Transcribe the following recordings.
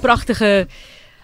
pragtige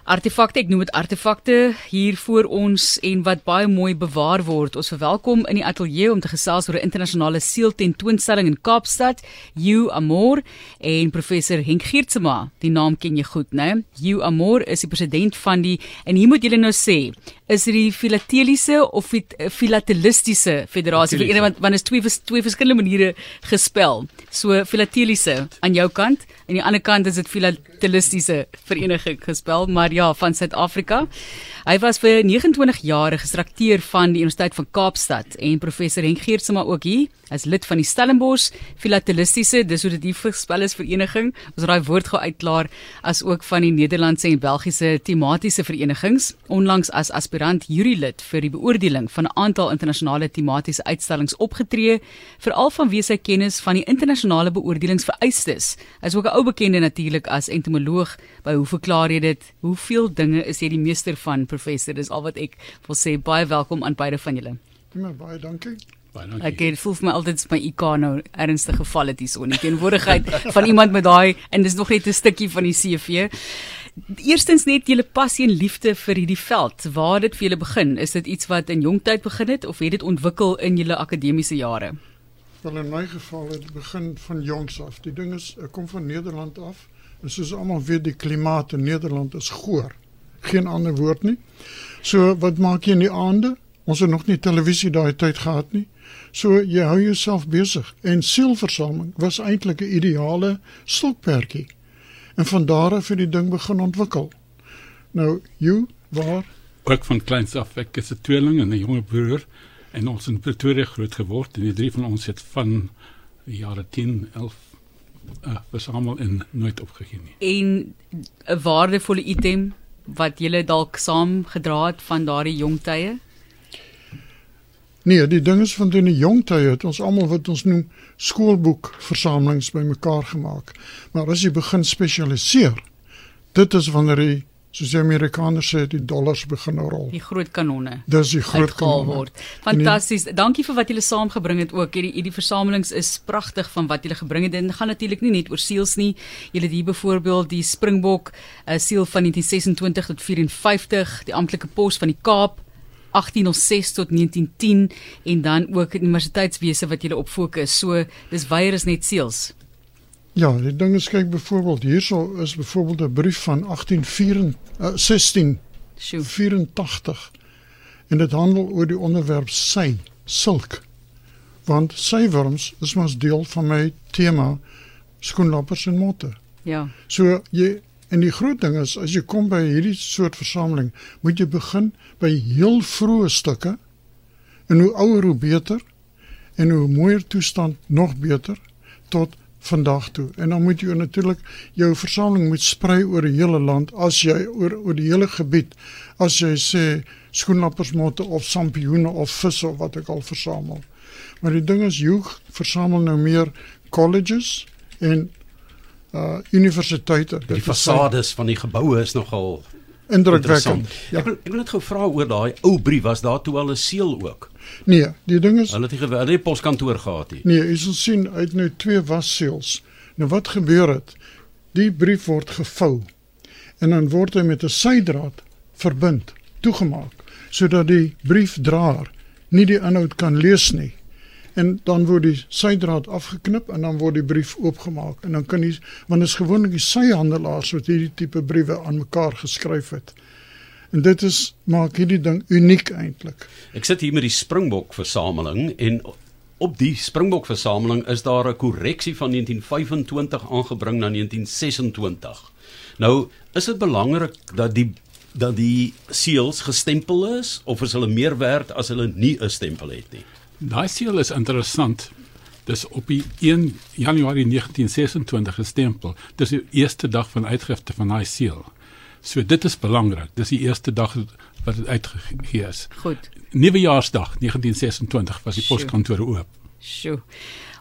artefakte, ek noem dit artefakte hier voor ons en wat baie mooi bewaar word. Ons verwelkom in die ateljee om te gesels oor 'n internasionale seël tentoonstelling in Kaapstad, You Amor en professor Henk Geertsma. Die naam ken jy goed, né? You Amor is die president van die en hier moet julle nou sê, is dit die filateliese of die filatelistiese federasie vir een want want is twee twee verskillende maniere gespel. So filateliese aan jou kant en aan die ander kant is dit filatelistiese vereniging gespel, maar ja, van Suid-Afrika. Hy was vir 29 jaar gestrakteer van die Universiteit van Kaapstad en professor Henk Geertsma ook hier as lid van die Stellenbosch Filatelistiese, dis hoe dit die gespel is vereniging. Ons raai woord gou uitklaar as ook van die Nederlandse en Belgiese tematiese verenigings. Onlangs as aspirant jurylid vir die beoordeling van 'n aantal internasionale tematiese uitstallings opgetree, veral vanweë sy kennis van die internasionale beoordelingsvereistes. Hy is ook 'n ou bekende natuurlik as entomoloog. By hoe verklaar jy dit? Hoeveel dinge is jy die meester van, professor? Dis al wat ek wil sê. Baie welkom aan beide van julle. Ja, baie dankie. Baie dankie. Ek het voel vir my altyd my IK nou ernstige geval het hierso in die teenwoordigheid van iemand met daai en dis nog net 'n stukkie van die CV. Eerstens net julle passie en liefde vir hierdie veld. Waar dit vir julle begin? Is dit iets wat in jong tyd begin het of het dit ontwikkel in julle akademiese jare? Wel in my geval het dit begin van jongs af. Die ding is ek kom van Nederland af en soos almal weet die klimaat in Nederland is goor. Geen ander woord nie. So wat maak jy in die aande? Ons het nog nie televisie daai tyd gehad nie. So jy hou jouself besig en sielversameling was eintlik 'n ideale stokperdjie. En van daar af het die ding begin ontwikkel. Nou, jy waar ook van kleins af ek is 'n tweeling en 'n jonger broer en ons in Pretoria groot geword en die drie van ons het van jare 10, 11 uh, versamel en nooit opgegee nie. En 'n waardevolle item wat jy dalk saam gedra het van daardie jong tye? Nee, die ding is van in die jong tye het ons almal wat ons noem skoolboekversamelings bymekaar gemaak. Maar as jy begin spesialiseer, dit is wanneer jy soos die Amerikaners sê die dollars begin rol. Die groot kanonne. Dis die groot kanonne word. Fantasties. Dankie vir wat julle saamgebring het ook. Hierdie hierdie versamelings is pragtig van wat julle gebring het. Dit gaan natuurlik nie net oor seels nie. Julle het hier byvoorbeeld die Springbok, 'n uh, seel van 1926 tot 54, die amptelike pos van die Kaap 1806 tot 1910 en dan ook universiteitswese wat jy op fokus. So dis weier is net seels. Ja, die ding is kyk byvoorbeeld hierso is byvoorbeeld 'n brief van 1816 uh, 84 en dit handel oor die onderwerp sy silk. Want sywurms is mos deel van my tema skoenlappers en motte. Ja. So jy En die groot ding is as jy kom by hierdie soort versameling, moet jy begin by heel vroeë stukke. En hoe ouer hoe beter en hoe mooier toestand nog beter tot vandag toe. En dan moet jy natuurlik jou versameling moet sprei oor die hele land as jy oor oor die hele gebied as jy sê skoenlappersmotte of sampioene of visse of wat ek al versamel. Maar die ding is jy versamel nou meer colleges en uh universiteite. Die fasades van die geboue is nogal indrukwekkend. Ja. Ek wil ek wil net gou vra oor daai ou brief, was daar toe al 'n seël ook? Nee, die ding is Hulle het nie geweld die poskantoor gehad nie. Nee, jy sal sien uit nou twee wasseels. Nou wat gebeur het? Die brief word gevou en dan word hy met 'n sydraad verbind, toegemaak sodat die briefdraer nie die inhoud kan lees nie en dan word die sydraad afgeknip en dan word die brief oopgemaak en dan kan jy want dit is gewoonlik die syhandelaars wat hierdie tipe briewe aan mekaar geskryf het. En dit is maak hierdie ding uniek eintlik. Ek sit hier met die Springbok versameling en op die Springbok versameling is daar 'n korreksie van 1925 aangebring na 1926. Nou, is dit belangrik dat die dat die seels gestempel is of is hulle meer werd as hulle nie 'n stempel het nie? Daai seël is interessant. Dis op die 1 Januarie 1926 gestempel. Dis die eerste dag van uitgifte van daai seël. So dit is belangrik. Dis die eerste dag wat dit uitgegee is. Goed. Nuwejaarsdag 1926 was die poskantore oop. Sjoe.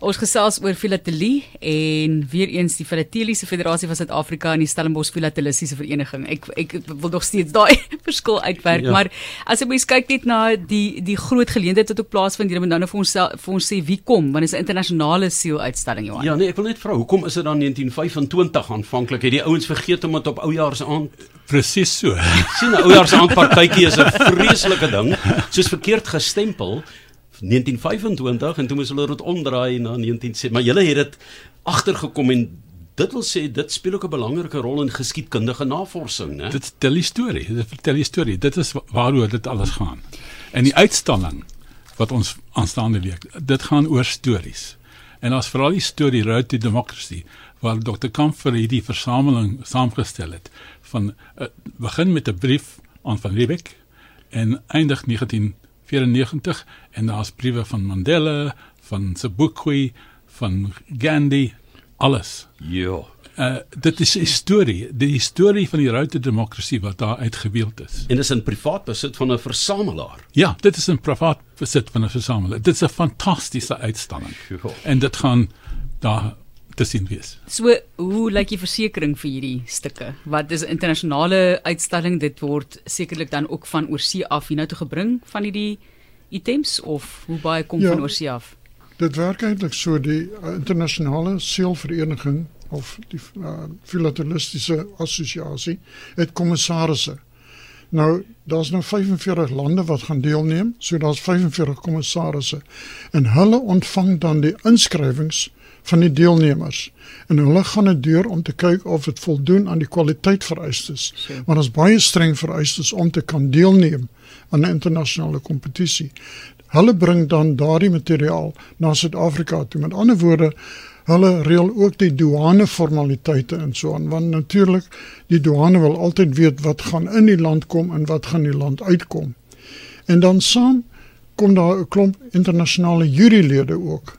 Ons gesels oor filatelie en weer eens die Filateliese Federasie van Suid-Afrika en die Stellenbosch Filatelistiese Vereniging. Ek ek wil nog steeds daai verskil uitwerk, ja. maar as jy mens kyk net na die die groot geleenthede wat ook plaasvind, jy moet nou net vir ons vir ons sê wie kom, want dit is 'n internasionale seeluitstalling Johan. Ja, nee, ek wil net vra, hoekom is dit dan 1925 aanvanklik? Het die ouens vergeet om dit op oujaarsaaand Presies so. sien 'n oujaarsaaand partytjie is 'n vreeslike ding, soos verkeerd gestempel. 1925 en toe moes hulle dit omdraai na 1970 maar julle het dit agtergekom en dit wil sê dit speel ook 'n belangrike rol in geskiedkundige navorsing né? Dit vertel die storie dit vertel die storie. Dit is waaroor dit alles gaan. En die uitstalling wat ons aanstaande week dit gaan oor stories. En as veral die storie Road to Democracy waar Dr. Kampfer hierdie versameling saamgestel het van uh, begin met 'n brief aan van Riebeck en eindig 19 94 en daar's briewe van Mandela, van Sobukwe, van Gandhi, alles. Ja. Uh dit is 'n storie, die storie van die route demokrasie wat daar uitgebeeld is. En dit is in privaat besit van 'n versamelaar. Ja, dit is in privaat besit van 'n versamelaar. Dit is 'n fantastiese uitstalling. Ja. En dit gaan daar te sien wees. So, hoe lyk die versekerings vir hierdie stukke? Wat is 'n internasionale uitstalling? Dit word sekerlik dan ook van oorsee af hiernatoe gebring van hierdie items of hoe baie kom ja, van oorsee af? Dit werk eintlik so die uh, internasionale seelvereniging of die uh, filatelistiese assosiasie het kommissarisse. Nou, daar's nou 45 lande wat gaan deelneem, so daar's 45 kommissarisse en hulle ontvang dan die inskrywings van die deelnemers en hulle gaan dit deur om te kyk of dit voldoen aan die kwaliteit vereistes. Maar ons baie streng vereistes om te kan deelneem aan 'n internasionale kompetisie. Hulle bring dan daardie materiaal na Suid-Afrika toe. Met ander woorde, hulle reël ook die douane formaliteite en so aan want natuurlik die douane wil altyd weet wat gaan in die land kom en wat gaan die land uitkom. En dan saam kom daar 'n klomp internasionale jurylede ook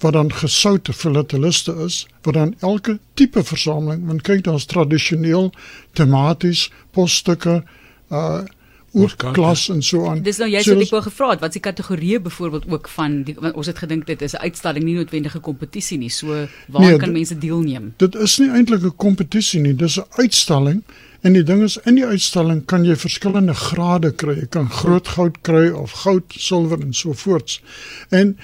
wat dan gesoute filateliste is wat dan elke tipe versameling want kyk daar's tradisioneel tematies posstukke uh oorklas en so aan. Dis nou jy sê ek wou gevra het wat se kategorieë byvoorbeeld ook van die, ons het gedink dit is 'n uitstalling nie noodwendige kompetisie nie. So waar nee, kan mense deelneem? Dit is nie eintlik 'n kompetisie nie, dis 'n uitstalling en die ding is in die uitstalling kan jy verskillende grade kry. Jy kan groot goud kry of goud, silwer en so voorts. En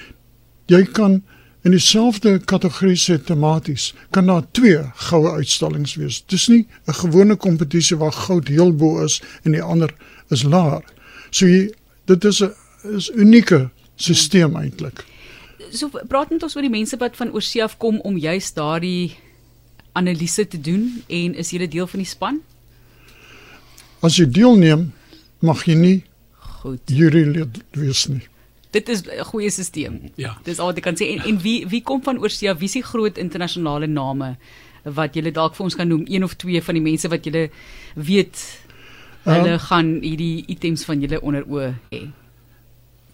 jy kan In dieselfde kategorie se tematies kan daar twee goue uitstallings wees. Dis nie 'n gewone kompetisie waar goud heel bo is en die ander is laer. So jy, dit is 'n is unieke stelsel eintlik. So praat net ons oor die mense wat van oorsee af kom om juis daardie analise te doen en is jy deel van die span? As jy deelneem, mag jy nie goed jury lid wees nie dit is 'n goeie stelsel. Ja. Dis al wat ek kan sê en, en wie wie kom van oorsee? Wie is die groot internasionale name wat jy dalk vir ons kan noem? Een of twee van die mense wat jy weet hulle um, gaan hierdie items van julle onder oë hê.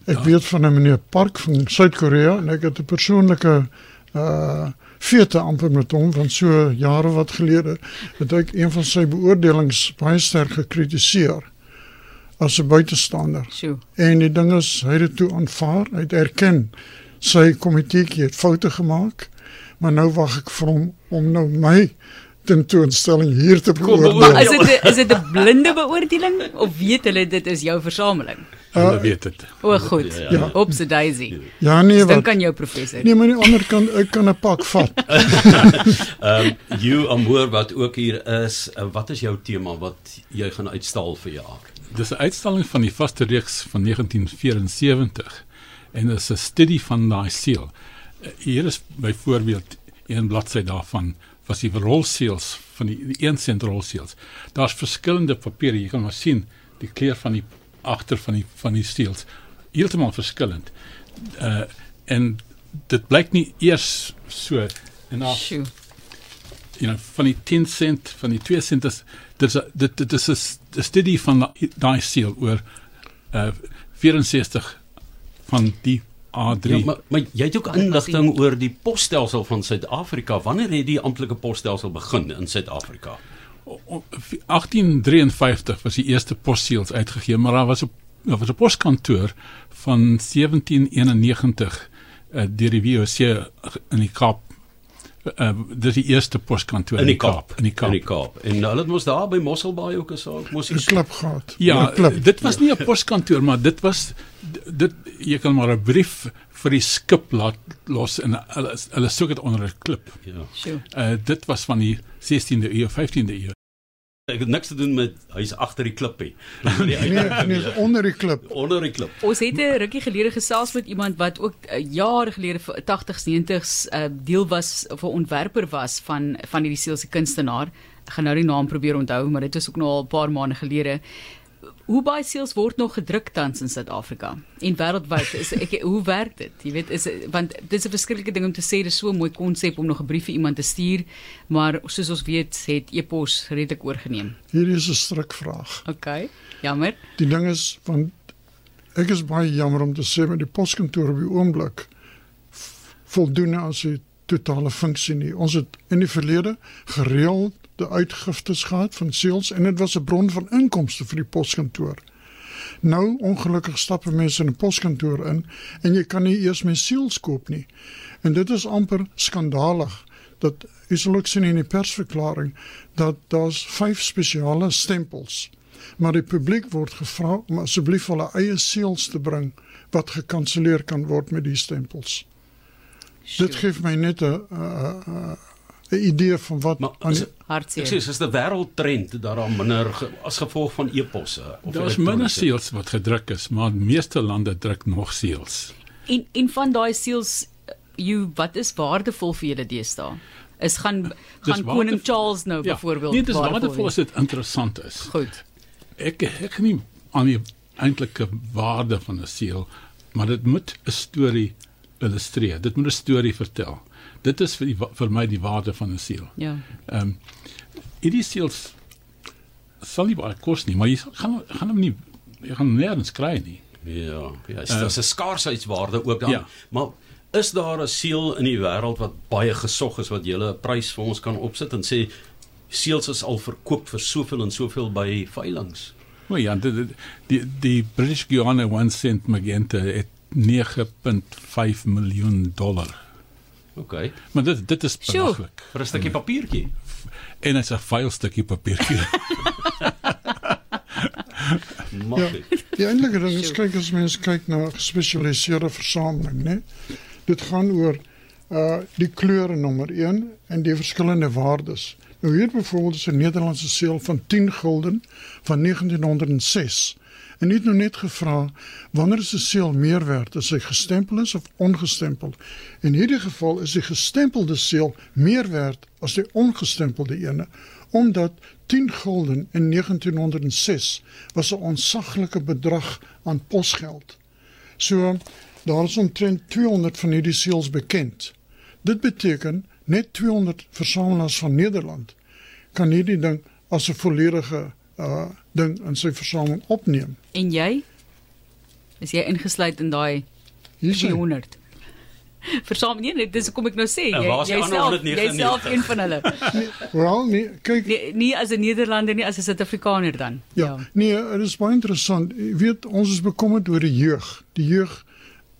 Ek ja. weet van 'n meneer Park van Suid-Korea en ek het 'n persoonlike uh vierte amper met hom van so jare wat gelede het ek een van sy beoordelings baie sterk gekritiseer as 'n buitestander. Sjoe. En die ding is hy het dit toe aanvaar, hy het erken sy komitee het foute gemaak, maar nou wag ek vir hom om nou my tentoonstelling hier te beoordeel. Maar is dit is dit 'n blinde beoordeling of weet hulle dit is jou versameling? Uh, hulle weet dit. O, goed. Ja. ja. Ops, ja. Daisy. Ja, nee, wat? Dan kan jou professor. Nee, maar aan die ander kant ek kan 'n pak vat. Ehm um, you Amor wat ook hier is, uh, wat is jou tema wat jy gaan uitstal vir jaar? Dis 'n uitstalling van die vaste reeks van 1974 en is 'n studie van daai seel. Eh, hier is byvoorbeeld een bladsy daarvan was die rolseels van die, die 1 sent rolseels. Daar's verskillende papiere, jy kan maar sien die kleur van die agter van die van die seels heeltemal verskillend. Uh en dit blyk nie eers so en na you know van die 10 sent van die 2 sent is dit is dit dit is 'n studie van daai seel oor uh 64 van die A3. Ja, maar, maar jy het ook inligting oor die posstelsel van Suid-Afrika. Wanneer het die amptelike posstelsel begin in Suid-Afrika? 1853 was die eerste posseels uitgegee, maar daar was 'n daar was 'n poskantoor van 1791 uh, deur die VOC in die Kaap. Uh, dis die eerste poskantoor in die Kaap, in die Kaap. In die Kaap. En hulle het mos daar by Mosselbaai ook is ook mos 'n klip gehad. Ja, 'n klip. dit was nie 'n poskantoor, maar dit was dit jy kan maar 'n brief vir die skip laat los en hulle hulle soek dit onder 'n klip. Ja. Sjoe. Uh dit was van die 16de eeu, 15de eeu. Ek het niks te doen met hy's agter die klippie. Nee, nee, is onder die klip. onder die klip. Ons het 'n rukkie gelede gesels met iemand wat ook uh, jare gelede vir 80s 90s uh, deel was of 'n ontwerper was van van hierdie seelse kunstenaar. Ek gaan nou die naam probeer onthou, maar dit is ook nou al 'n paar maande gelede. Hoe baie seels word nog gedruk tans in Suid-Afrika en wêreldwyd? Is ek hoe werk dit? Jy weet is want dit is 'n verskriklike ding om te sê dis so 'n mooi konsep om nog 'n brief vir iemand te stuur, maar soos ons weet het e-pos redelik oorgeneem. Hierdie is 'n strikvraag. OK. Jammer. Die ding is want ek is baie jammer om te sê met die poskantoor op die oomblik voldoen aan sy totale funksie nie. Ons het in die verlede gereeld die uitgiftes gehad van seels en dit was 'n bron van inkomste vir die poskantoor. Nou ongelukkig stap mense in 'n poskantoor in en jy kan nie eers meer seels koop nie. En dit is amper skandalig dat sal ook sien in die persverklaring dat daar's vyf spesiale stempels. Maar die publiek word gevra om asseblief hulle eie seels te bring wat gekanselleer kan word met die stempels. Dit gee my net 'n 'n idee van wat Maar aan is, die, ek Hartseer. sê is 'n wêreldtrend dat daar minder ge, as gevolg van e-posse of Daar's minder seels wat gedruk is, maar die meeste lande druk nog seels. En en van daai seels you wat is waardevol vir julle deesdae? Is gaan gaan koning waardevol- Charles nou byvoorbeeld Nee, dis waardevol as dit interessant is. Goed. Ek ek nie aan die eintlike waarde van 'n seel, maar dit moet 'n storie illustreer. Dit moet 'n storie vertel. Dit is vir die, vir my die waarde van 'n seel. Ja. Ehm um, hierdie seels sal nie baie kos nie, maar jy gaan gaan hom nie jy gaan nêrens kry nie. Ja, ja, is Uh, daar's 'n skaarsheidwaarde ook dan. ja. Maar is daar 'n seël in die wêreld wat baie gesog is wat jy 'n prys vir ons kan opsit en sê seels is al verkoop vir soveel en soveel by veilinge? O ja, die die, die, die British Guiana 1 cent magenta het 9.5 miljoen dollar. OK. Maar dit dit is belaglik. Vir 'n stukkie papiertjie. En dit's 'n vuil stukkie papiertjie. Maklik. die eintlike ding is kyk as mens kyk na 'n gespesialiseerde versameling, né? Dit gaan oor uh die kleure nommer 1 en die verskillende waardes. Nou hier byvoorbeeld is 'n Nederlandse seël van 10 gulden van 1906. En nie nou net gevra wanneer is 'n seël meer werd as hy gestempel is of ongestempel. In hierdie geval is die gestempelde seël meer werd as die ongestempelde ene omdat 10 gulden in 1906 was 'n ontsaglike bedrag aan posgeld. So daar is omtrent 200 van hierdie seels bekend. Dit beteken net 200 versamelaars van Nederland kan hierdie ding as 'n volledige uh ding in sy versameling opneem. En jy? Is jy ingesluit in daai Hier is hy. 300? Versamel nee, nee, dis kom ek nou sê, jy waar is die jy ander self, 199? jy self een van hulle. Wel nee, kyk Nee, nie as 'n Nederlander nie, as 'n Suid-Afrikaner dan. Ja, nee, dit is baie interessant. Jy weet, ons is bekommerd oor die jeug. Die jeug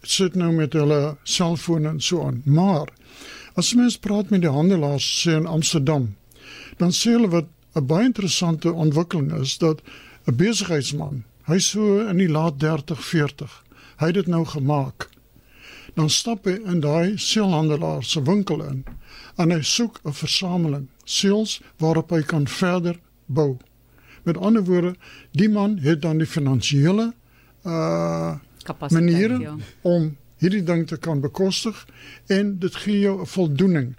sit nou met hulle selfone en so aan. Maar as mens praat met die handelaars sê in Amsterdam, dan sê hulle wat 'n baie interessante ontwikkeling is dat 'n besigheidsman, hy so in die laat 30, 40, hy het dit nou gemaak. Dan stap hy in daai seelhandelaar se winkel in en hy soek 'n versameling seels waarop hy kan verder bou. Met ander woorde, die man het dan die finansiële uh Kapasiteit. maniere Ja. om hierdie ding te kan bekostig en dit gee jou 'n voldoening.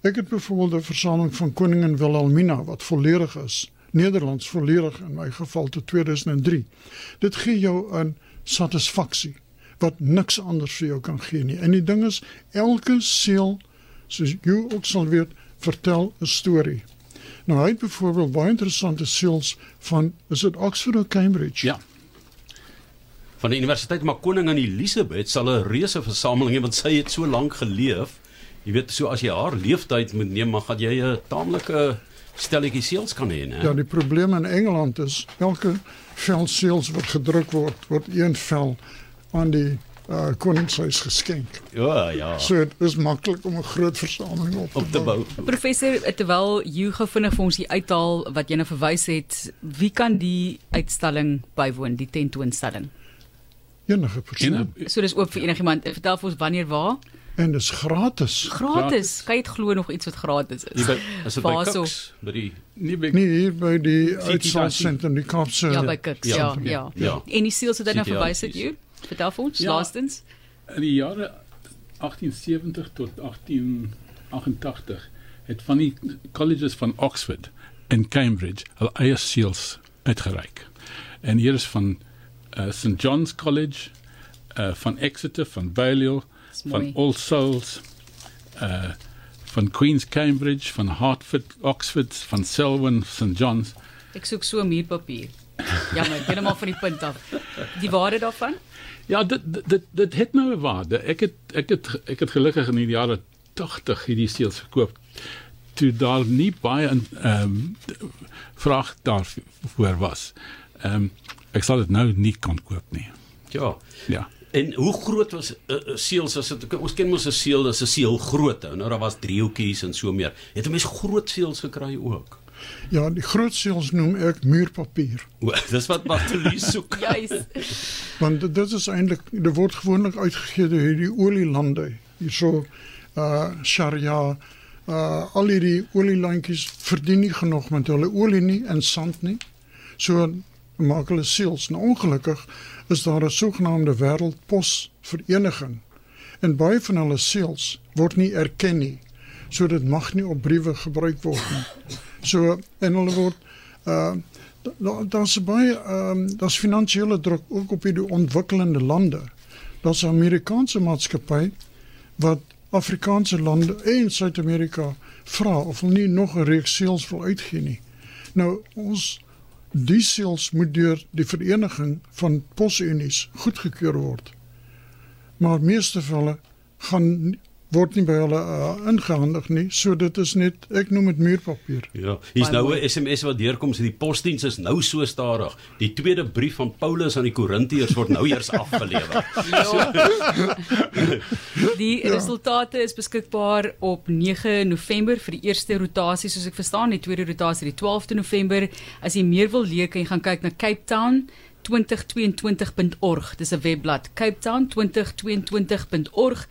Ek het byvoorbeeld 'n versameling van koningin Wilhelmina wat volledig is. Nederlands volledig in my geval tot 2003. Dit gee jou 'n satisfaksie wat niks anders vir jou kan gee nie. En die ding is elke seël soos jy ook sal weet vertel 'n storie. Nou hy het byvoorbeeld baie interessante seels van is dit Oxford of Cambridge? ja. Van die universiteit maar koningin Elisabeth sal 'n reuse versameling hê want sy het so lank geleef. Jy weet, so as jy haar leeftyd moet neem, maar gaan jy 'n taamlike stelletjie seels kan hê, né? Ja, die probleem in Engeland is elke vel seels wat gedruk word, word een vel aan die uh, koningshuis geskenk. Ja, ja. So dit is maklik om 'n groot versameling op te, Op te bou. Professor, terwyl jy gou vinnig vir ons die uithaal wat jy nou verwys het, wie kan die uitstalling bywoon, die tentoonstelling? Enige persoon. En, En, So dis oop vir enigiemand. Vertel vir ons wanneer waar? En dis gratis. Gratis. Kan jy dit glo nog iets wat gratis Nie is? by is dit by. Cooks by die nie by Nee, hier by die City uitstalsentrum die Kaapse Ja, by Kirks. Ja, Ja. ja. Ja. En die seels het dan nou verwys het is. jy? Vertel vir ons Ja. laastens. in die jare 1870 tot 1888 het van die colleges van Oxford en Cambridge hul eie seels uitgereik. En hier is van uh, St John's College, uh, van Exeter, van Balliol, van. All Souls, uh, van Queen's Cambridge, van Hartford, Oxford, van Selwyn, St John's. Ek soek so muurpapier. Jammer, heeltemal van die punt af. Die waarde daarvan? Ja, dit dit dit, het nou 'n waarde. Ek het ek het ek het gelukkig in die jare 80 hierdie seels verkoop toe daar nie baie ehm um, vraag daarvoor was. Ehm um, ek sal dit nou nie kan koop nie. Ja. Ja. En hoe groot was 'n uh, uh, seels as dit ons ken mos 'n seel as 'n seel grootte. Nou daar was driehoekies en so meer. Het 'n mens groot seels gekry ook? Ja, die groot seels noem ek muurpapier. Dis wat Bartolie soek. Juis. Want dit- dit is eintlik dit word gewoonlik uitgegee deur hierdie olielande. Hierso uh Sharia uh al hierdie olielandjies verdien nie genoeg met hulle olie nie en sand nie. So maak hulle seels. Nou ongelukkig is daar 'n sogenaamde wêreldposvereniging en baie van hulle seels word nie erken nie. So dit mag nie op briewe gebruik word nie. So en hulle word uh da- daar's baie ehm daar's finansiële druk ook op hierdie ontwikkelende lande. Daar's 'n Amerikaanse maatskappy wat Afrikaanse lande en Suid-Amerika vra of hulle nie nog 'n reeks seels wil uitgee nie. Nou ons die seels moet deur die vereniging van posunies goedgekeur word. Maar meeste van hulle gaan word nie by hulle uh, ingehandig nie. So dit is net ek noem dit muurpapier. Ja, hier's nou. 'n SMS wat deurkom, sê die posdiens is nou so stadig. Die tweede brief van Paulus aan die Korintiërs word nou eers afgelewer. Ja. Die resultate is beskikbaar op 9 November vir die eerste rotasie soos ek verstaan, die tweede rotasie die 12de November. As jy meer wil leer, kan jy gaan kyk na Cape Town 2022.org. Dis 'n webblad, Cape Town 2022.org